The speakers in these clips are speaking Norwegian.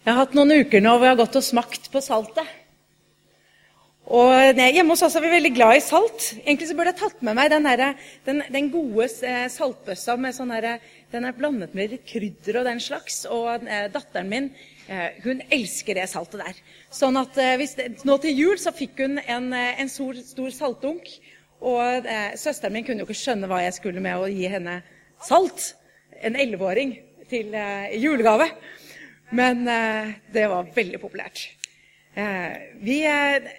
Jeg har hatt noen uker nå hvor jeg har gått og smakt på saltet. Og Hjemme hos oss er vi veldig glad i salt. Egentlig så burde jeg tatt med meg den, der, den, den gode eh, saltbøssa. med sånn der, Den er blandet med litt krydder og den slags. Og eh, datteren min eh, hun elsker det saltet der. Sånn at hvis, Nå til jul så fikk hun en, en stor, stor saltdunk. Og søsteren min kunne jo ikke skjønne hva jeg skulle med å gi henne salt. En elleveåring til julegave. Men eh, det var veldig populært. Eh, vi, eh,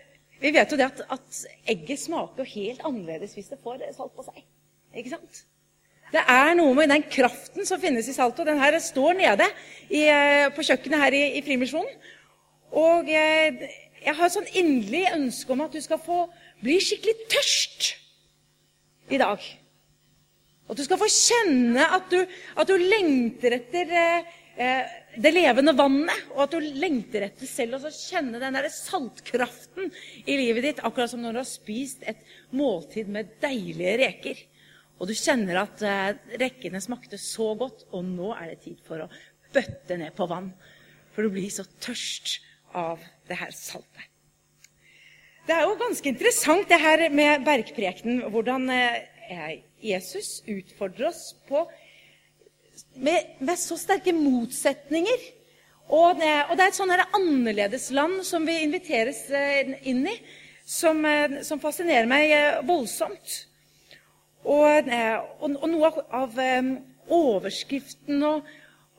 vi, vet jo det at, at, egget smaker helt annerledes hvis det får salt på seg. Ikke sant? Det er noe med den kraften som finnes i saltet. Den her står nede i, på kjøkkenet her i, i Frimisjonen. Og jeg har et sånn inderlig ønske om at du skal få bli skikkelig tørst i dag. At du skal få kjenne at du, at du lengter etter eh, det levende vannet, og at du lengter etter selv å kjenne den der saltkraften i livet ditt, akkurat som når du har spist et måltid med deilige reker. Og du kjenner at eh, rekkene smakte så godt, og nå er det tid for å bøtte ned på vann. For du blir så tørst av det her saltet. Det er jo ganske interessant det her med bergprekenen, hvordan eh, Jesus utfordrer oss på med, med så sterke motsetninger. Og det, og det er et sånn annerledesland som vi inviteres eh, inn i, som, eh, som fascinerer meg eh, voldsomt. Og, og, og noe av, overskriften og,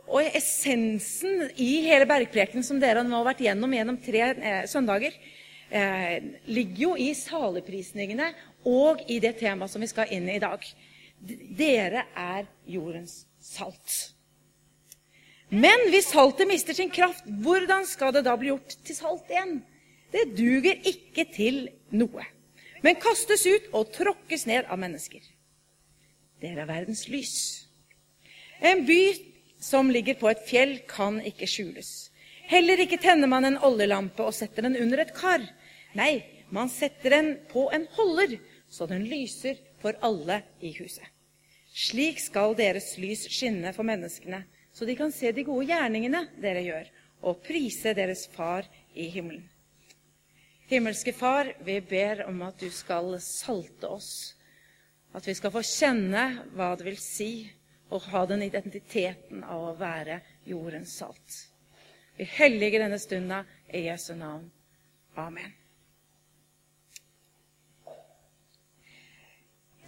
og, essensen i hele bergprekenen som dere nå har vært gjennom gjennom tre søndager, eh, ligger jo i saligprisningene og i det temaet som vi skal inn i i dag. Dere er jordens salt. Men hvis saltet mister sin kraft, hvordan skal det da bli gjort til salt igjen? Det duger ikke til noe, men kastes ut og tråkkes ned av mennesker. Dere er verdens lys. En by som ligger på et fjell, kan ikke skjules. Heller ikke tenner man en oljelampe og setter den under et kar. Nei, man setter den på en holder, så den lyser for alle i huset. Slik skal deres lys skinne for menneskene, så de kan se de gode gjerningene dere gjør, og prise deres Far i himmelen. Himmelske Far, vi ber om at du skal salte oss, at vi skal få kjenne hva det vil si å ha den identiteten av å være jordens salt. Vi helliger denne stunda i Jesu navn. Amen.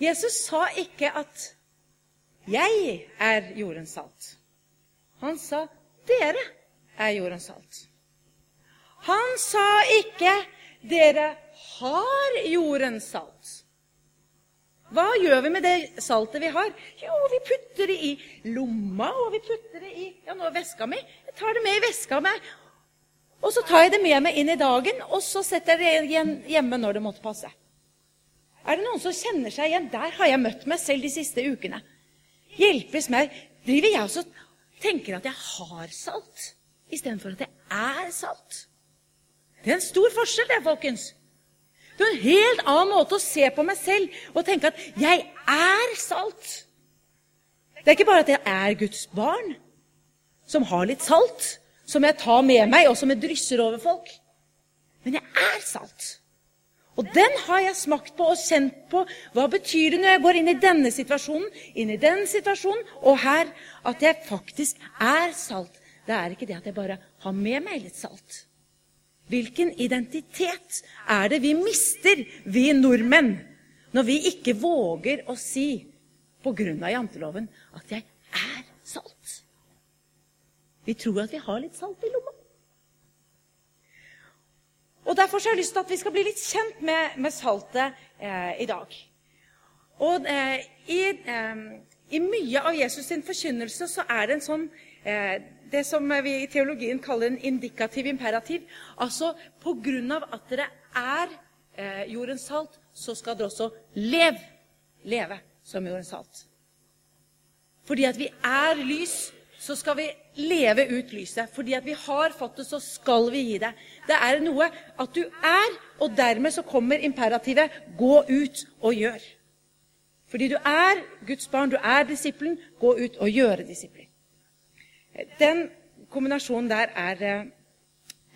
Jesus sa ikke at 'Jeg er jordens salt'. Han sa 'Dere er jordens salt'. Han sa ikke 'Dere har jordens salt'. Hva gjør vi med det saltet vi har? Jo, vi putter det i lomma, og vi putter det i ja, nå veska mi. Jeg tar det med i veska mi. Og så tar jeg det med meg inn i dagen, og så setter jeg det igjen hjemme når det måtte passe. Er det noen som kjenner seg igjen? Der har jeg møtt meg selv de siste ukene hjelpes meg, driver jeg også tenker at jeg har salt, istedenfor at jeg er salt. Det er en stor forskjell, det, folkens. Det er en helt annen måte å se på meg selv og tenke at jeg er salt. Det er ikke bare at jeg er Guds barn, som har litt salt, som jeg tar med meg, og som jeg drysser over folk. Men jeg er salt. Og den har jeg smakt på og kjent på. Hva betyr det når jeg går inn i denne situasjonen, inn i den situasjonen og her, at jeg faktisk er salt? Det er ikke det at jeg bare har med meg litt salt. Hvilken identitet er det vi mister, vi nordmenn, når vi ikke våger å si pga. janteloven at jeg er salt? Vi tror at vi har litt salt i lomma. Og Derfor har jeg lyst til at vi skal bli litt kjent med, med saltet eh, i dag. Og eh, i, eh, i, mye av Jesus' sin forkynnelse så er det en sånn eh, det som vi i teologien kaller en indikativ imperativ. Altså på grunn av at dere er eh, jordens salt, så skal dere også leve, leve som jordens salt. Fordi at vi er lys, så skal vi leve ut lyset. Fordi at vi har fått det, så skal vi gi det. Det er noe at du er, og dermed så kommer imperativet 'gå ut og gjør'. Fordi du er Guds barn, du er disippelen. Gå ut og gjøre disippelen. Den kombinasjonen der er,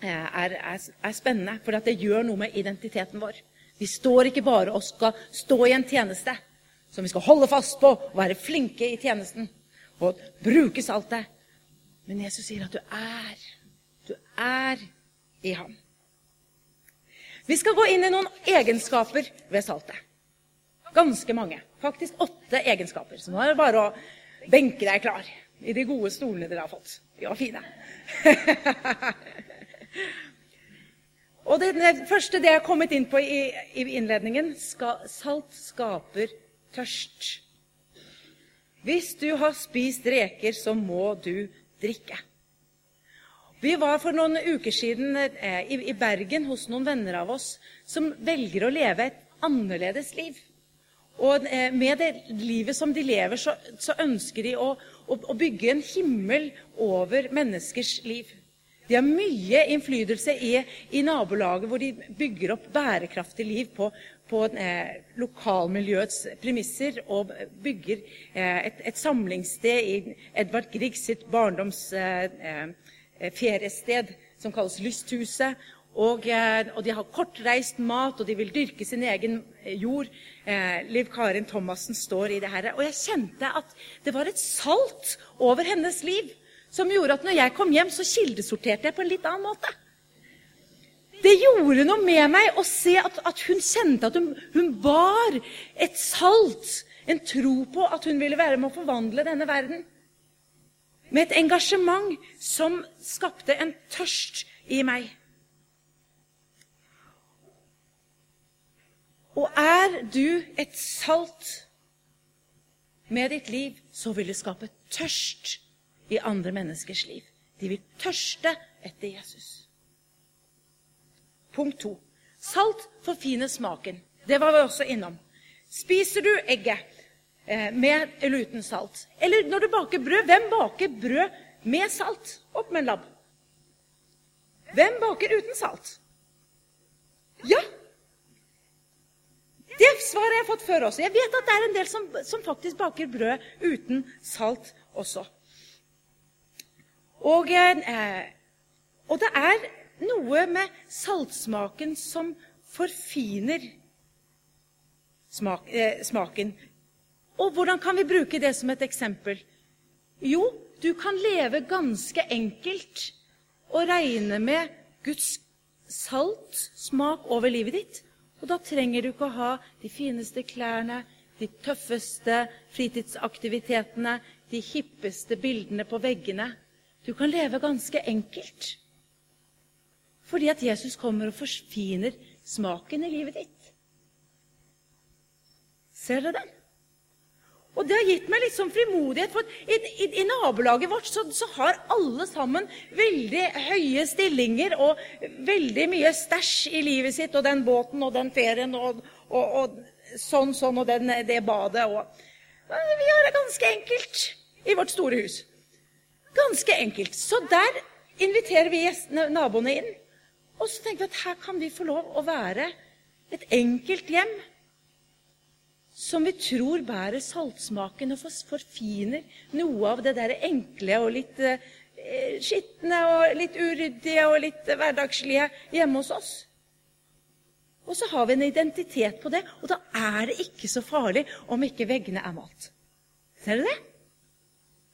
er, er, er spennende, for det gjør noe med identiteten vår. Vi står ikke bare og skal stå i en tjeneste som vi skal holde fast på og være flinke i tjenesten og bruke saltet. Men Jesus sier at du er. Du er i ham. Vi skal gå inn i noen egenskaper ved saltet. Ganske mange. Faktisk åtte egenskaper. Så nå er det bare å benke deg klar i de gode stolene dere har fått. De var fine. Og det, det, første det jeg har kommet inn på i, i innledningen skal, Salt skaper tørst. Hvis du har spist reker, så må du drikke. Vi var for noen uker siden eh, i, Bergen hos noen venner av oss som velger å leve et annerledes liv. Og eh, med det livet som de lever, så, ønsker de å, bygge en himmel over menneskers liv. De har mye innflytelse i, i nabolaget, hvor de bygger opp bærekraftig liv på, på eh, lokalmiljøets premisser og bygger eh, et, et, samlingssted i Edvard Griegs sitt barndoms eh, eh, feriested, som kalles Lysthuset. Og, eh, og, de har kortreist mat, og de vil dyrke sin egen jord. Eh, Liv Karin Thomassen står i det her. Og jeg kjente at det var et salt over hennes liv som gjorde at når jeg kom hjem, så kildesorterte jeg på en litt annen måte. Det gjorde noe med meg å se at, at hun kjente at hun, hun var et salt, en tro på at hun ville være med å forvandle denne verden. Med et engasjement som skapte en tørst i meg. Og er du et salt med ditt liv, så vil det skape tørst i andre menneskers liv. De vil tørste etter Jesus. Punkt to. Salt forfiner smaken. Det var vi også innom. Spiser du egget med eller uten salt? Eller når du baker brød, hvem baker brød med salt? Opp med en labb. Hvem baker uten salt? Ja! Det svaret jeg har fått før også. Jeg vet at det er en del som, som faktisk baker brød uten salt også. Og, eh, og, det er noe med saltsmaken som forfiner smak, eh, smaken. Og hvordan kan vi bruke det som et eksempel? Jo, du kan leve ganske enkelt og regne med Guds salt smak over livet ditt. Og da trenger du ikke å ha de fineste klærne, de tøffeste fritidsaktivitetene, de hippeste bildene på veggene. Du kan leve ganske enkelt. Fordi at Jesus kommer og forfiner smaken i livet ditt. Ser dere den? Og det har gitt meg litt sånn frimodighet. For i, i, i nabolaget vårt så, så, har alle sammen veldig høye stillinger og veldig mye stæsj i livet sitt. Og den båten og den ferien og, og, og sånn, sånn og den, det badet. Og, vi har det ganske enkelt i vårt store hus. Ganske enkelt. Så der inviterer vi naboene inn. Og så tenker vi at her kan vi få lov å være et enkelt hjem som vi tror bærer saltsmaken og forfiner noe av det der enkle og litt eh, skitne og litt uryddige og litt hverdagslige hjemme hos oss. Og så har vi en identitet på det, og da er det ikke så farlig om ikke veggene er malt. Ser du det?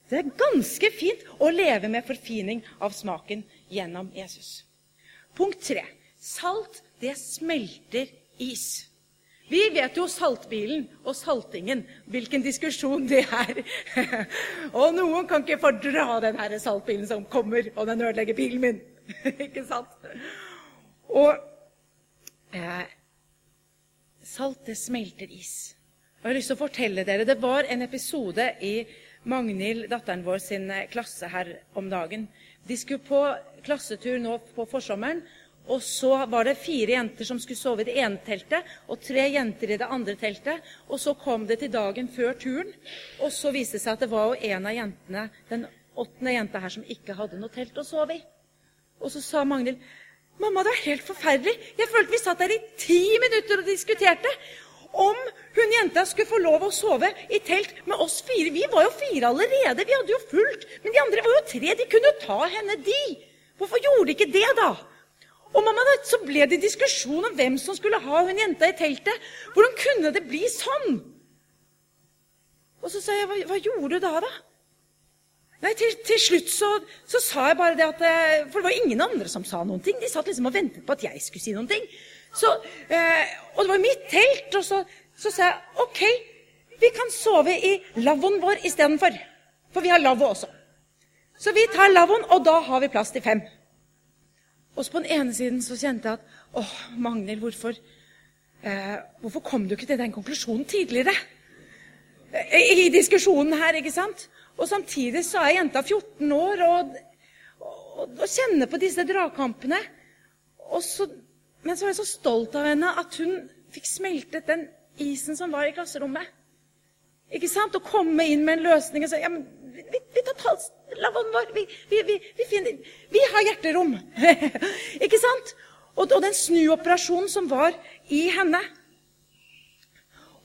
Det er ganske fint å leve med forfining av smaken gjennom Jesus. Punkt tre. Salt, det smelter is. Vi vet jo saltbilen og saltingen, hvilken diskusjon det er. og noen kan ikke fordra den her saltbilen som kommer, og den ødelegger bilen min. ikke sant? Og eh, salt, det smelter is. Og jeg har lyst til å fortelle dere, Det var en episode i Magnhild, datteren vår, sin eh, klasse her om dagen. De skulle på klassetur nå på forsommeren. Og så var det fire jenter som skulle sove i det ene teltet, og tre jenter i det andre teltet. Og så kom det til dagen før turen, og så viste det seg at det var jo en av jentene, den åttende jenta her, som ikke hadde noe telt å sove i. Og så sa Magnhild, 'Mamma, det er helt forferdelig. Jeg følte vi satt der i ti minutter og diskuterte.' om hun jenta skulle få lov å sove i telt med oss fire. Vi var jo fire allerede. Vi hadde jo fullt. Men de andre var jo tre. De kunne jo ta henne, de. Hvorfor gjorde de ikke det, da? Og mamma, Så ble det diskusjon om hvem som skulle ha hun jenta i teltet. Hvordan kunne det bli sånn? Og så sa jeg, hva, hva gjorde du da, da? Nei, til, til slutt så, så, sa jeg bare det at eh, For det var ingen andre som sa noen ting. De satt liksom og ventet på at jeg skulle si noen ting. Så, eh, og det var mitt telt. Og så, så, sa jeg OK, vi kan sove i lavvoen vår istedenfor. For vi har lavvo også. Så vi tar lavvoen, og da har vi plass til fem. Og så på den ene siden så kjente jeg at åh, Magnhild, hvorfor, eh, hvorfor kom du ikke til den konklusjonen tidligere? I, I diskusjonen her, ikke sant? Og samtidig så er jenta 14 år og, og, og kjenner på disse dragkampene. Så, men så var jeg så stolt av henne at hun fikk smeltet den isen som var i klasserommet. Ikke sant? Å komme inn med en løsning og si ja, men vi, vi tar talslavvoen vår. Vi, vi, vi, finner, vi har hjerterom. ikke sant? Og, og den snuoperasjonen som var i henne.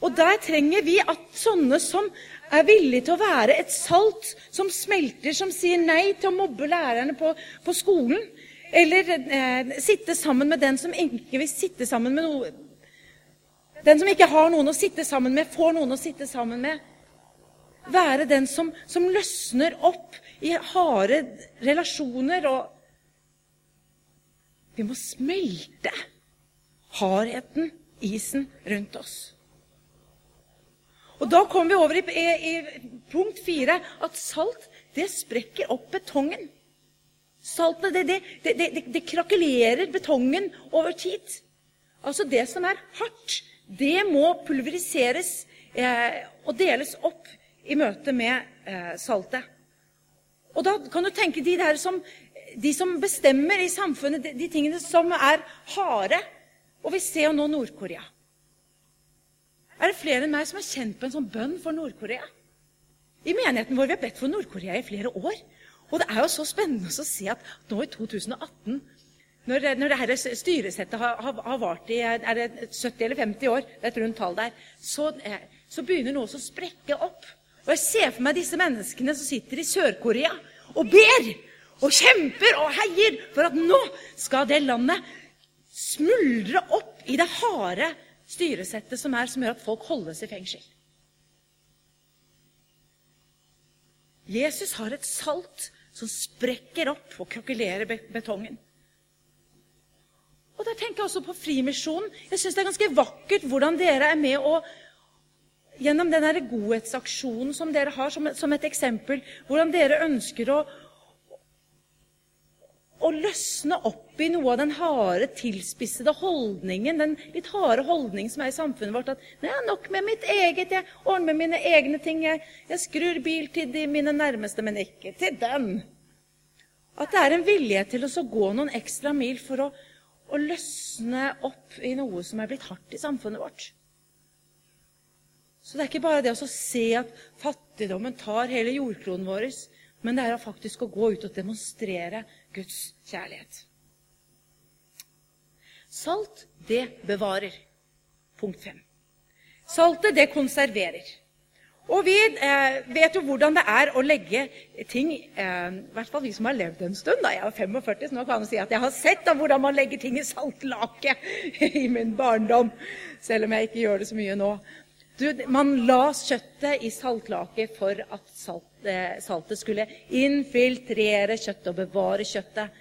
Og der trenger vi at sånne som er villige til å være et salt som smelter, som sier nei til å mobbe lærerne på, på skolen, eller eh, sitte sammen med den som ikke vil sitte sammen med noe Den som ikke har noen å sitte sammen med, får noen å sitte sammen med. Være den som, som løsner opp i harde relasjoner og Vi må smelte hardheten, isen, rundt oss. Og Da kommer vi over i, i, i punkt fire at salt det sprekker opp betongen. Saltene det, det, det, det, krakelerer betongen over tid. Altså det som er hardt, det må pulveriseres eh, og deles opp i møte med eh, saltet. Og da kan du tenke de, som, de som bestemmer i samfunnet, de, de tingene som er harde. Og vi ser jo nå Nord-Korea. Er det flere enn meg som har kjent på en sånn bønn for Nord-Korea? I menigheten vår vi har bedt for Nord-Korea i flere år. Og det er jo så spennende å se at nå i 2018, når, når dette styresettet har, har, har, vart i er det 70 eller 50 år, det er et rundt tall der, så, eh, så begynner noe å sprekke opp. Og jeg ser for meg disse menneskene som sitter i Sør-Korea og ber og kjemper og heier for at nå skal det landet smuldre opp i det harde styresettet som er, som gjør at folk holdes i fengsel. Jesus har et salt som sprekker opp og krokulerer betongen. Og Der tenker jeg også på Frimisjonen. Jeg syns det er ganske vakkert hvordan dere er med å Gjennom den godhetsaksjonen som dere har som, som et eksempel, hvordan dere ønsker å, å løsne opp i noe av den harde, tilspissede holdningen, den litt harde holdningen som er i samfunnet vårt. At det er nok med mitt eget, jeg ordner med mine egne ting. Jeg, jeg skrur bil til de mine nærmeste, men ikke til den. At det er en vilje til å gå noen ekstra mil for å, å løsne opp i noe som er blitt hardt i samfunnet vårt. Så det er ikke bare det å se at fattigdommen tar hele jordkloden vår, men det er faktisk å gå ut og demonstrere Guds kjærlighet. Salt, det bevarer. Punkt fem. Saltet, det konserverer. Og vi eh, vet jo hvordan det er å legge ting eh, I hvert fall vi som har levd en stund. da, Jeg er 45, så nå kan jeg si at jeg har sett da, hvordan man legger ting i saltlake i min barndom. Selv om jeg ikke gjør det så mye nå. Du, man la kjøttet i saltlake for at salt, eh, saltet skulle infiltrere kjøttet og bevare kjøttet.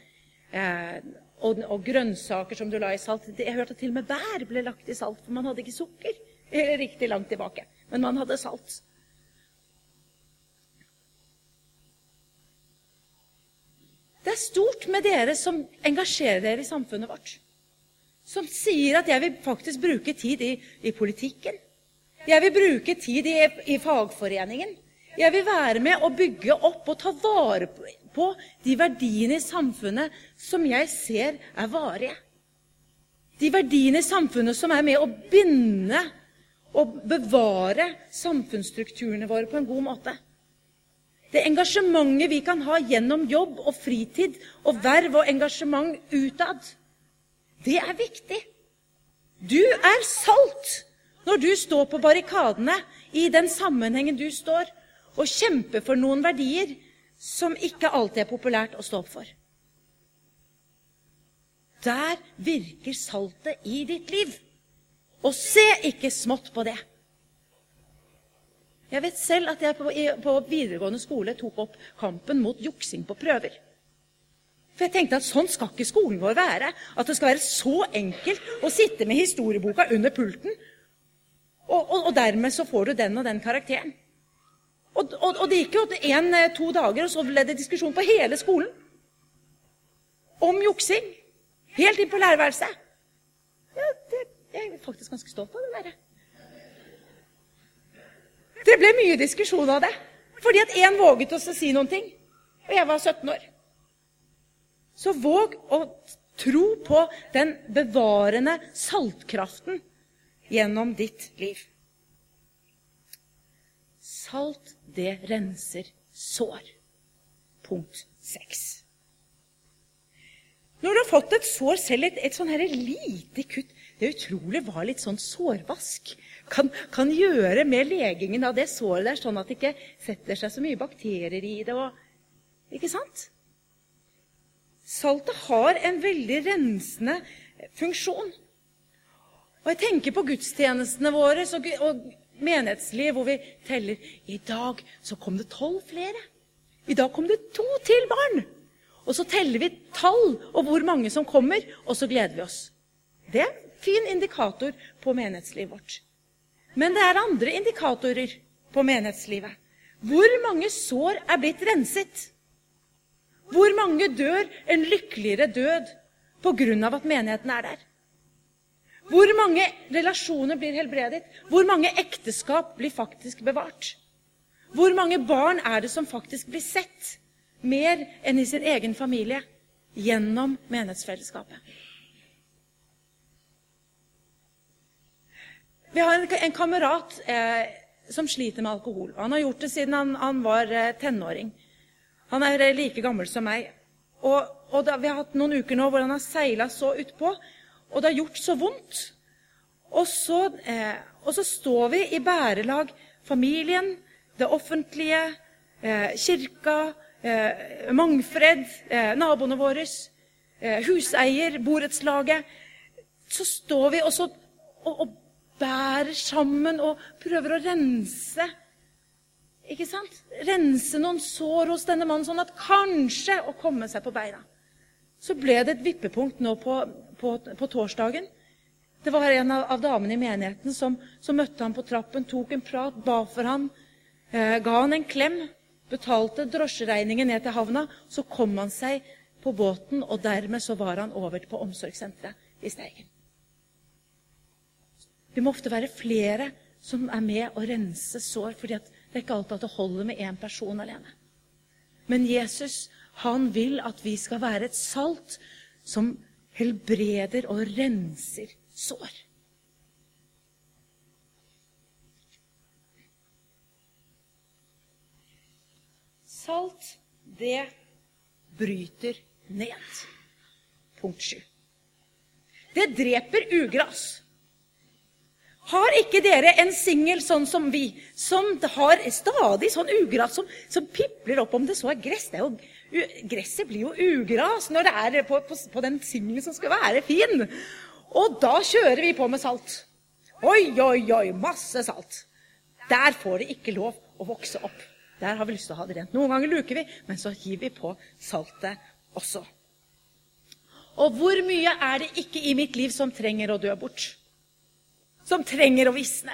Eh, og, og, grønnsaker som du la i salt. Jeg hørte at til og med bær ble lagt i salt, for man hadde ikke sukker. Riktig langt tilbake. Men man hadde salt. Det er stort med dere som engasjerer dere i samfunnet vårt. Som sier at 'jeg vil faktisk bruke tid i, i politikken'. Jeg vil bruke tid i, i, fagforeningen. Jeg vil være med og bygge opp og ta vare på de verdiene i samfunnet som jeg ser er varige. De verdiene i samfunnet som er med å binde og bevare samfunnsstrukturene våre på en god måte. Det engasjementet vi kan ha gjennom jobb og fritid og verv og engasjement utad, det er viktig. Du er salt. Når du står på barrikadene i den sammenhengen du står, og kjemper for noen verdier som ikke alltid er populært å stå opp for. Der virker saltet i ditt liv. Og se ikke smått på det. Jeg vet selv at jeg på, videregående skole tok opp kampen mot juksing på prøver. For jeg tenkte at sånn skal ikke skolen vår være. At det skal være så enkelt å sitte med historieboka under pulten, og, og, og dermed så får du den og den karakteren. Og, og det gikk jo én-to dager, og så ble det diskusjon på hele skolen om juksing. Helt inn på lærerværelset. Ja, det, jeg er faktisk ganske stolt av det der. Det ble mye diskusjon av det. Fordi at én våget å si noen ting. Og jeg var 17 år. Så våg å tro på den bevarende saltkraften gjennom ditt liv. Salt, det renser sår. Punkt 6. Når du har fått et sår, selv et, et sånn her lite kutt Det er utrolig hva litt sånn sårvask kan, kan, gjøre med legingen av det såret der, sånn at det ikke setter seg så mye bakterier i det. Og, ikke sant? Saltet har en veldig rensende funksjon. Og jeg tenker på gudstjenestene våre og, menighetsliv hvor vi teller. I dag så kom det tolv flere. I dag kom det to til barn. Og så teller vi tall og hvor mange som kommer, og så gleder vi oss. Det er en fin indikator på menighetslivet vårt. Men det er andre indikatorer på menighetslivet. Hvor mange sår er blitt renset? Hvor mange dør en lykkeligere død av at menigheten er der? Hvor mange relasjoner blir helbredet? Hvor mange ekteskap blir faktisk bevart? Hvor mange barn er det som faktisk blir sett? mer enn i sin egen familie gjennom menighetsfellesskapet. Vi har en, kamerat eh, som sliter med alkohol. Han har gjort det siden han, han var eh, tenåring. Han er eh, like gammel som meg. Og, og da, Vi har hatt noen uker nå hvor han har seila så utpå, og det har gjort så vondt. Og så, eh, og så står vi i bærelag, familien, det offentlige, eh, kirka, eh, Mangfred, eh, naboene våre, eh, huseier, borettslaget Så står vi også og, og, bærer sammen og prøver å rense. Ikke sant? Rense noen sår hos denne mannen, sånn at kanskje å komme seg på beina. Så ble det et vippepunkt nå på, på, på torsdagen. Det var en av, av damene i menigheten som, som, møtte ham på trappen, tok en prat, ba for ham, eh, ga han en klem betalte drosjeregningen ned til havna, så kom han seg på båten, og dermed så var han over på omsorgssenteret i Steigen. Det må ofte være flere som er med å rense sår, fordi det er ikke alltid at det holder med én person alene. Men Jesus han vil at vi skal være et salt som helbreder og renser sår. Salt, det bryter ned. Punkt 7. Det dreper ugras. Har ikke dere en singel sånn som vi, som har stadig sånn ugras som, som pipler opp om det så er gress? Det er jo, gresset blir jo ugras når det er på, på, på den singelen som skal være fin. Og da kjører vi på med salt. Oi, oi, oi, masse salt. Der får det ikke lov å vokse opp. Der har vi lyst til å ha det rent. Noen ganger luker vi, men så gir vi på saltet også. Og hvor mye er det ikke i mitt liv som trenger å dø bort? Som trenger å visne?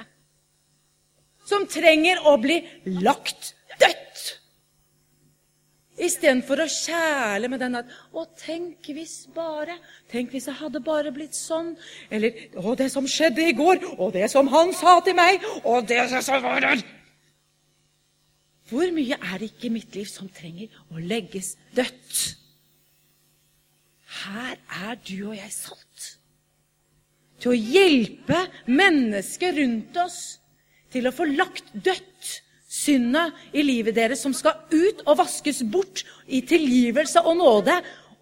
Som trenger å bli lagt dødt? Istedenfor å kjæle med den at 'Å, tenk hvis bare Tenk hvis jeg hadde bare blitt sånn.' Eller 'Å, det som skjedde i går, og det som han sa til meg, og det som var der.' Hvor mye er det ikke i mitt liv som trenger å legges dødt? Her er du og jeg salt. Til å hjelpe mennesker rundt oss til å få lagt dødt synda i livet deres, som skal ut og vaskes bort i tilgivelse og nåde,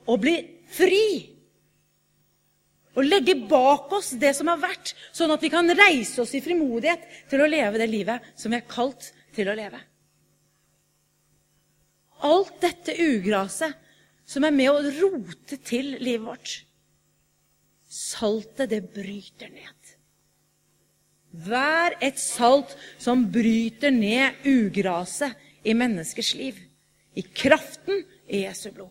og bli fri. Og legge bak oss det som har vært, sånn at vi kan reise oss i frimodighet til å leve det livet som vi er kalt til å leve. Alt dette ugraset som er med å rote til livet vårt. Saltet, det bryter ned. Vær et salt som bryter ned ugraset i menneskers liv. I kraften i Jesu blod.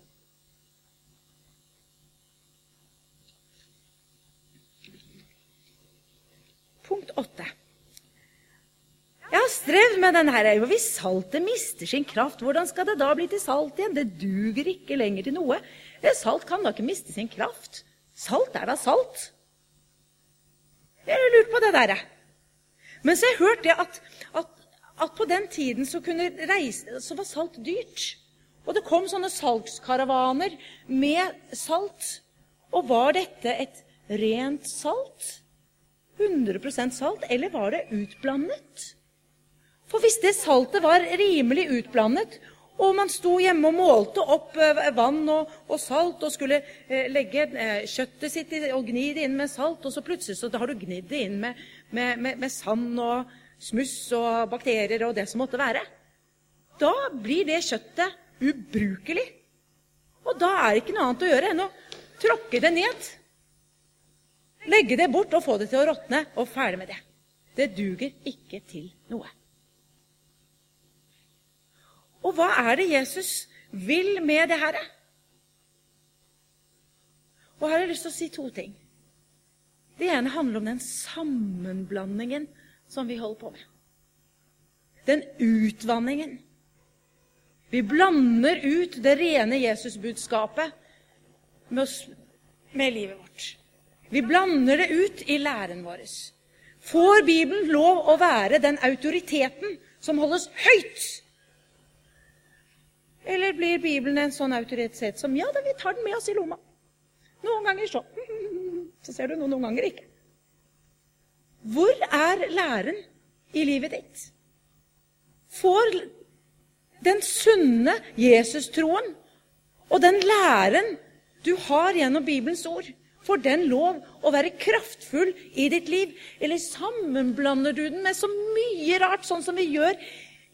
Punkt åtte. Jeg har strevd med denne her. Hvis saltet mister sin kraft, hvordan skal det da bli til salt igjen? Det duger ikke lenger til noe. Salt kan da ikke miste sin kraft. Salt er da salt. Jeg har lurt på det der. Men så har jeg hørt det at, at, at på den tiden så, reise, så, var salt dyrt. Og det kom sånne salgskaravaner med salt. Og var dette et rent salt? 100% salt, eller var det utblandet? For hvis det saltet var rimelig utblandet, og man sto hjemme og målte opp eh, vann og, og salt og skulle eh, legge eh, kjøttet sitt i, og gni det inn med salt, og så plutselig så har du gnidd det inn med, med, med, med sand og smuss og bakterier og det som måtte være, da blir det kjøttet ubrukelig. Og da er det ikke noe annet å gjøre enn å tråkke det ned. Legge det bort og få det til å råtne, og ferdig med det. Det duger ikke til noe. Og hva er det Jesus vil med det her? Og her har jeg lyst til å si to ting. Det ene handler om den sammenblandingen som vi holder på med. Den utvanningen. Vi blander ut det rene Jesusbudskapet med, med livet vårt. Vi blander det ut i læren vår. Får Bibelen lov å være den autoriteten som holdes høyt? Eller blir Bibelen en sånn autoritet som ja, da, vi tar den med oss i lomma? Noen ganger så. Så ser du noe, noen ganger ikke. Hvor er læren i livet ditt? Får den sunne Jesus-troen og den læren du har gjennom Bibelens ord, Får den lov å være kraftfull i ditt liv? Eller sammenblander du den med så mye rart, sånn som vi gjør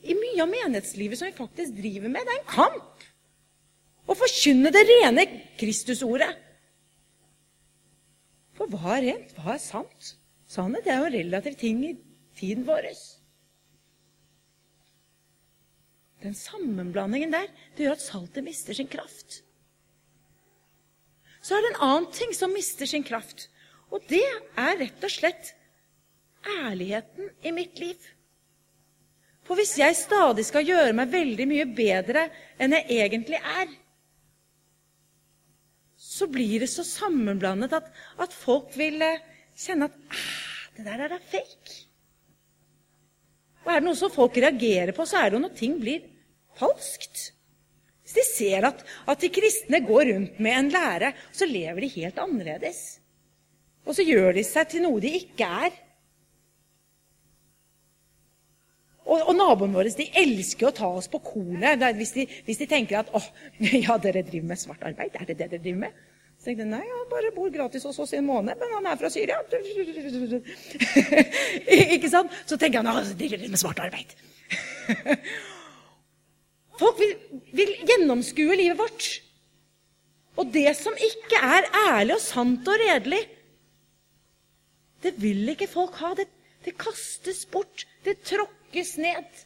i mye av menighetslivet som vi faktisk driver med? Det er en kamp å forkynne det rene Kristusordet. For hva er rent? Hva er sant? Sannhet er jo en relativ ting i tiden vår. Den sammenblandingen der det gjør at saltet mister sin kraft så er det en annen ting som mister sin kraft. Og det er rett og slett ærligheten i mitt liv. For hvis jeg stadig skal gjøre meg veldig mye bedre enn jeg egentlig er, så blir det så sammenblandet at, at folk vil eh, kjenne at ah, det der er fake. Og er det noe som folk reagerer på, så er det jo når ting blir falskt. Hvis de ser at, at, de kristne går rundt med en lære, så lever de helt annerledes. Og så gjør de seg til noe de ikke er. Og, og naboene våre de elsker å ta oss på kornet hvis hvis de tenker at åh, ja, dere driver med svart arbeid. Er det det dere driver med? Så tenkte jeg nei, han bare bor gratis hos oss i en måned, men han er fra Syria. ikke sant? Så tenker han at driver med svart arbeid. Folk vil, vil gjennomskue livet vårt. Og det som ikke er ærlig og sant og redelig, det vil ikke folk ha. Det, det kastes bort. Det tråkkes ned.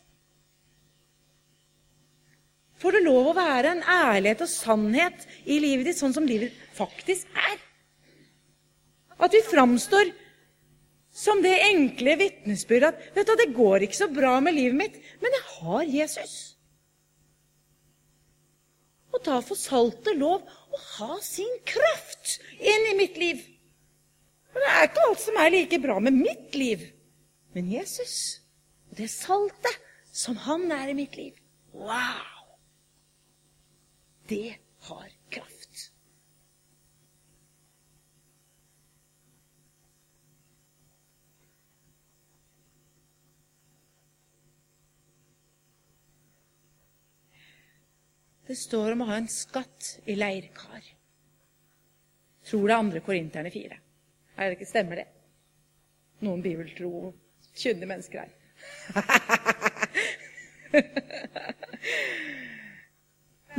Får det lov å være en ærlighet og sannhet i livet ditt, sånn som livet faktisk er? At vi framstår som det enkle vitnesbyrdet at vet du, det går ikke så bra med livet mitt, men jeg har Jesus. Og da får saltet lov å ha sin kraft inn i mitt liv. For det er ikke alt som er like bra med mitt liv. Men Jesus og det saltet som han er i mitt liv Wow! Det har kraft. Det står om å ha en skatt i leirkar. Tror det er andre Korinterne fire. Er det ikke Stemmer det? Noen bibeltro, kyndige mennesker her.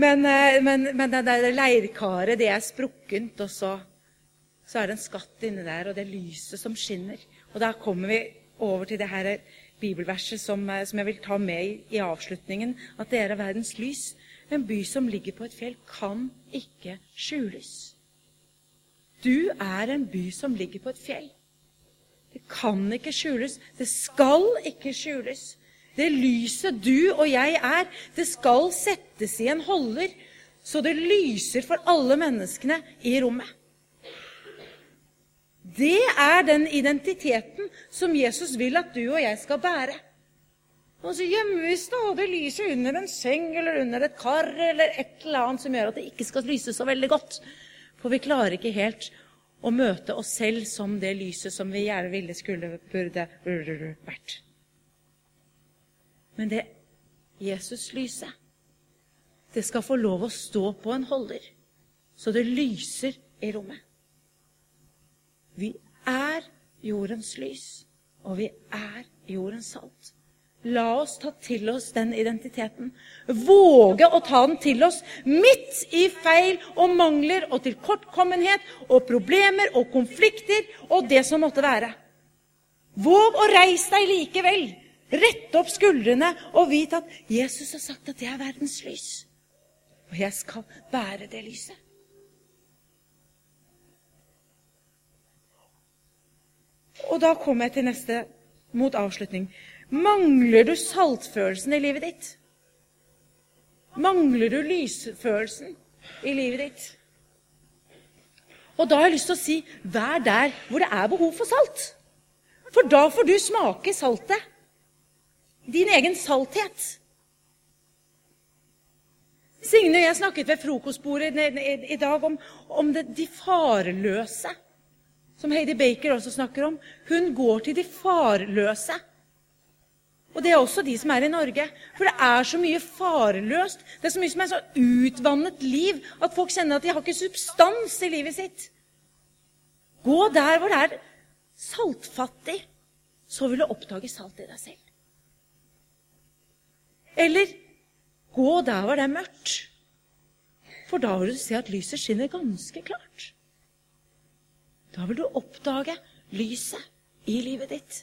Men, eh, men, men det der leirkaret, det er sprukkent, og så, så er det en skatt inni der, og det er lyset som skinner. Og da kommer vi over til det her bibelverset som, eh, som jeg vil ta med i, i avslutningen. At dere er verdens lys. En by som ligger på et fjell, kan ikke skjules. Du er en by som ligger på et fjell. Det kan ikke skjules. Det skal ikke skjules. Det lyset du og jeg er, det skal settes i en holder, så det lyser for alle menneskene i rommet. Det er den identiteten som Jesus vil at du og jeg skal bære. Og så gjemmer vi stadig lyset under en seng eller under et kar eller et eller annet som gjør at det ikke skal lyse så veldig godt. For vi klarer ikke helt å møte oss selv som det lyset som vi gjerne ville skulle burde, vært. Men det Jesus-lyset, det skal få lov å stå på en holder, så det lyser i rommet. Vi er jordens lys, og vi er jordens salt. La oss ta til oss den identiteten. Våge å ta den til oss midt i feil og mangler og tilkortkommenhet og problemer og konflikter og det som måtte være. Våg å reise deg likevel. Rette opp skuldrene og vite at Jesus har sagt at jeg er verdens lys. Og jeg skal bære det lyset. Og da kommer jeg til neste, mot avslutning. Mangler du saltfølelsen i livet ditt? Mangler du lysfølelsen i livet ditt? Og da har jeg lyst til å si vær der hvor det er behov for salt. For da får du smake saltet. Din egen salthet. Signe og jeg snakket ved frokostbordet i dag om, om det, de farløse som Heidi Baker også snakker om. Hun går til de farløse. Og det er også de som er i Norge. For det er så mye farløst. Det er så mye som er så utvannet liv at folk kjenner at de har ikke substans i livet sitt. Gå der hvor det er saltfattig, så vil du oppdage salt i deg selv. Eller gå der hvor det er mørkt, for da vil du se at lyset skinner ganske klart. Da vil du oppdage lyset i livet ditt.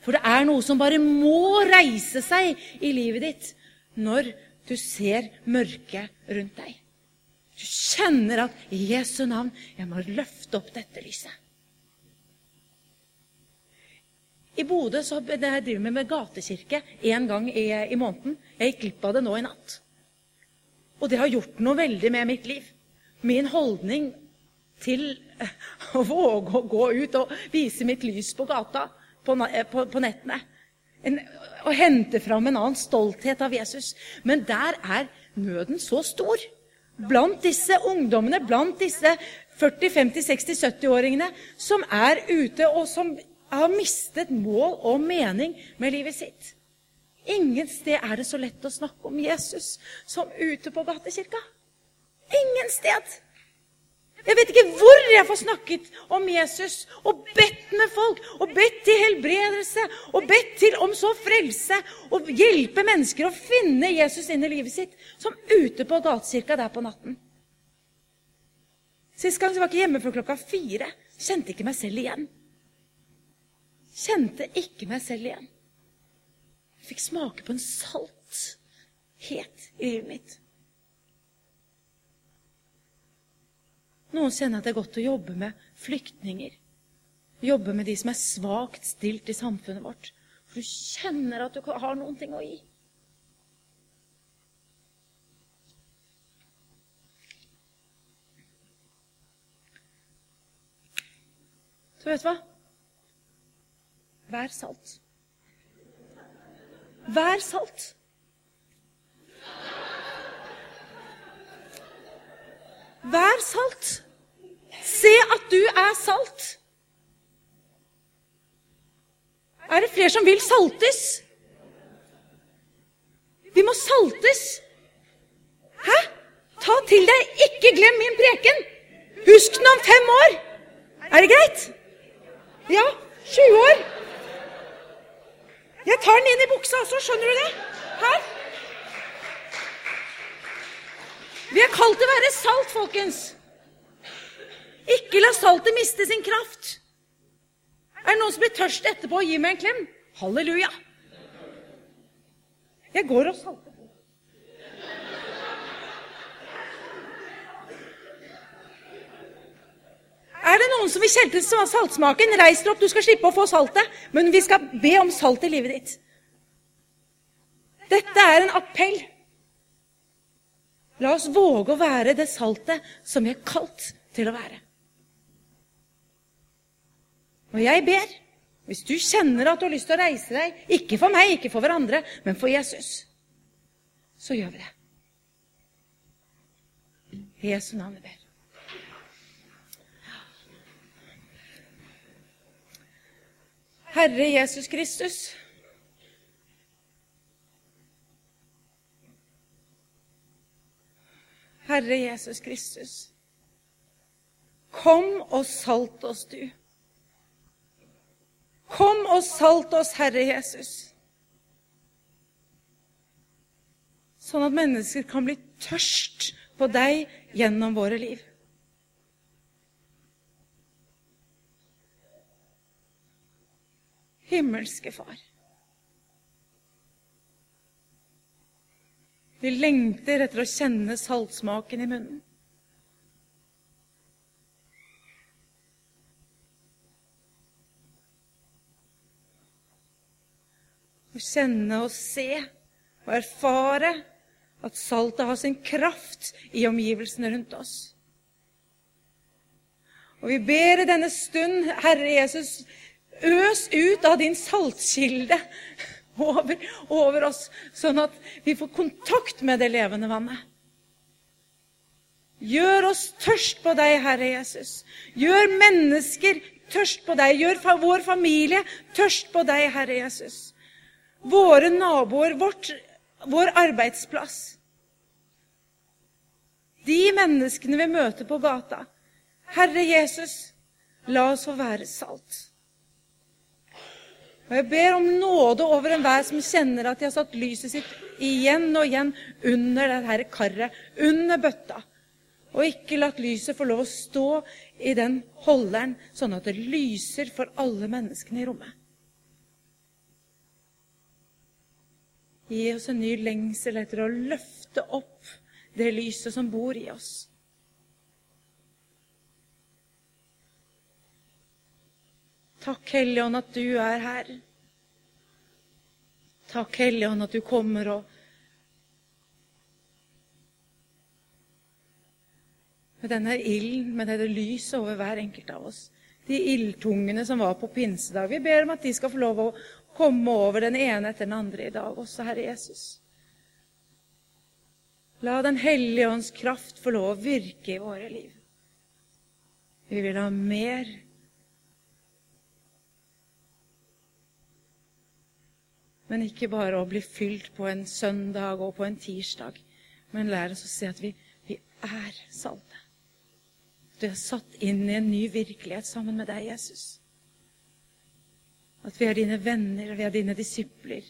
For det er noe som bare må reise seg i livet ditt når du ser mørket rundt deg. Du kjenner at i Jesu navn jeg må løfte opp dette lyset. I Bodø så driver vi med gatekirke én gang i, i måneden. Jeg gikk glipp av det nå i natt. Og det har gjort noe veldig med mitt liv. Min holdning til å våge å gå ut og vise mitt lys på gata på, på, på nettene. En, å hente fram en annen stolthet av Jesus. Men der er nøden så stor. Blant disse ungdommene, blant disse 40-, 50-, 60-, 70-åringene som er ute, og som har mistet mål og mening med livet sitt. Ingen sted er det så lett å snakke om Jesus som ute på gatekirka. Ingen sted. Jeg vet ikke hvor jeg får snakket om Jesus og bedt med folk, og bedt til helbredelse, og bedt til om så frelse, og hjelpe mennesker å finne Jesus inn i livet sitt, som ute på gatekirka der på natten. Sist gang så var jeg ikke hjemme før klokka fire. Kjente ikke meg selv igjen. Kjente ikke meg selv igjen. Jeg fikk smake på en salthet i livet mitt. Noen kjenner at det er godt å jobbe med flyktninger. Jobbe med de som er svakt stilt i samfunnet vårt. For du kjenner at du har noen ting å gi. Så vet du hva? Vær salt. Vær salt. Vær salt. Se at du er salt. Er det flere som vil saltes? Vi må saltes. Hæ? Ta til deg. Ikke glem min preken. Husk den om fem år. Er det greit? Ja, 20 år. Jeg tar den inn i buksa også, skjønner du det? Her. Vi er kalt til å være salt, folkens. Ikke la saltet miste sin kraft. Er det noen som blir tørst etterpå og gir meg en klem? Halleluja. Jeg går og salter på. Er det noen som vil kjente saltsmaken? Reis deg opp, du skal slippe å få saltet. Men vi skal be om salt i livet ditt. Dette er en appell. La oss våge å være det saltet som vi er kalt til å være. Og jeg ber, hvis du kjenner at du har lyst til å reise deg, ikke for meg, ikke for hverandre, men for Jesus, så gjør vi det. I Jesu navn jeg ber. Herre Jesus Kristus. Herre Jesus Kristus. Kom og salt oss, du. Kom og salt oss, Herre Jesus. Sånn at mennesker kan bli tørst på deg gjennom våre liv. Himmelske Far. Vi lengter etter å kjenne saltsmaken i munnen. Å kjenne og se og erfare at saltet har sin kraft i omgivelsene rundt oss. Og vi ber i denne stund, Herre Jesus, øs ut av din saltkilde over, over oss, sånn at vi får kontakt med det levende vannet. Gjør oss tørst på deg, Herre Jesus. Gjør mennesker tørst på deg. Gjør vår familie tørst på deg, Herre Jesus. Våre naboer, vårt vår arbeidsplass. De menneskene vi møter på gata. Herre Jesus, la oss få være salt. Og Jeg ber om nåde over enhver som kjenner at de har satt lyset sitt igjen og igjen under dette karret, under bøtta, og ikke latt lyset få lov å stå i den holderen, sånn at det lyser for alle menneskene i rommet. Gi oss en ny lengsel etter å løfte opp det lyset som bor i oss. Takk, Hellige Ånd, at du er her. Takk, Hellige Ånd, at du kommer og Med denne ilden, med dette lyset over hver enkelt av oss. De ildtungene som var på pinsedag. Vi ber om at de skal få lov å komme over den ene etter den andre i dag, også Herre Jesus. La Den hellige ånds kraft få lov å virke i våre liv. Vi vil ha mer. Men ikke bare å bli fylt på en søndag og på en tirsdag, men lære oss å se at vi, vi er salte. Du er satt inn i en ny virkelighet sammen med deg, Jesus. At vi er dine venner, vi er dine disipler.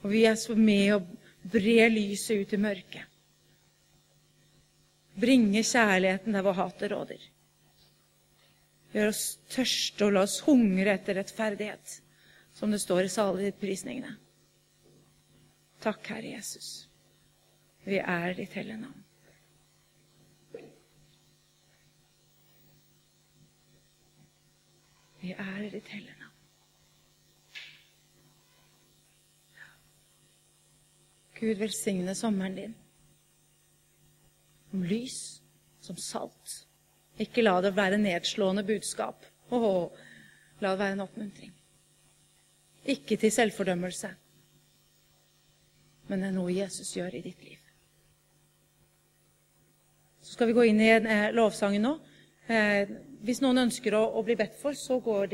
Og vi er så med å bre lyset ut i mørket. Bringe kjærligheten der hvor hatet råder. Gjør oss tørste og la oss hungre etter rettferdighet, som det står i saligprisningene. Takk, Herre Jesus. Vi er ditt hellige navn. Vi er ditt hellige navn. Gud velsigne sommeren din. Som lys, som salt. Ikke la det være nedslående budskap. Åh, la det være en oppmuntring. Ikke til selvfordømmelse, men det er noe Jesus gjør i ditt liv. Så skal vi gå inn i eh, lovsangen nå. Eh, hvis noen ønsker å bli bedt for, så går de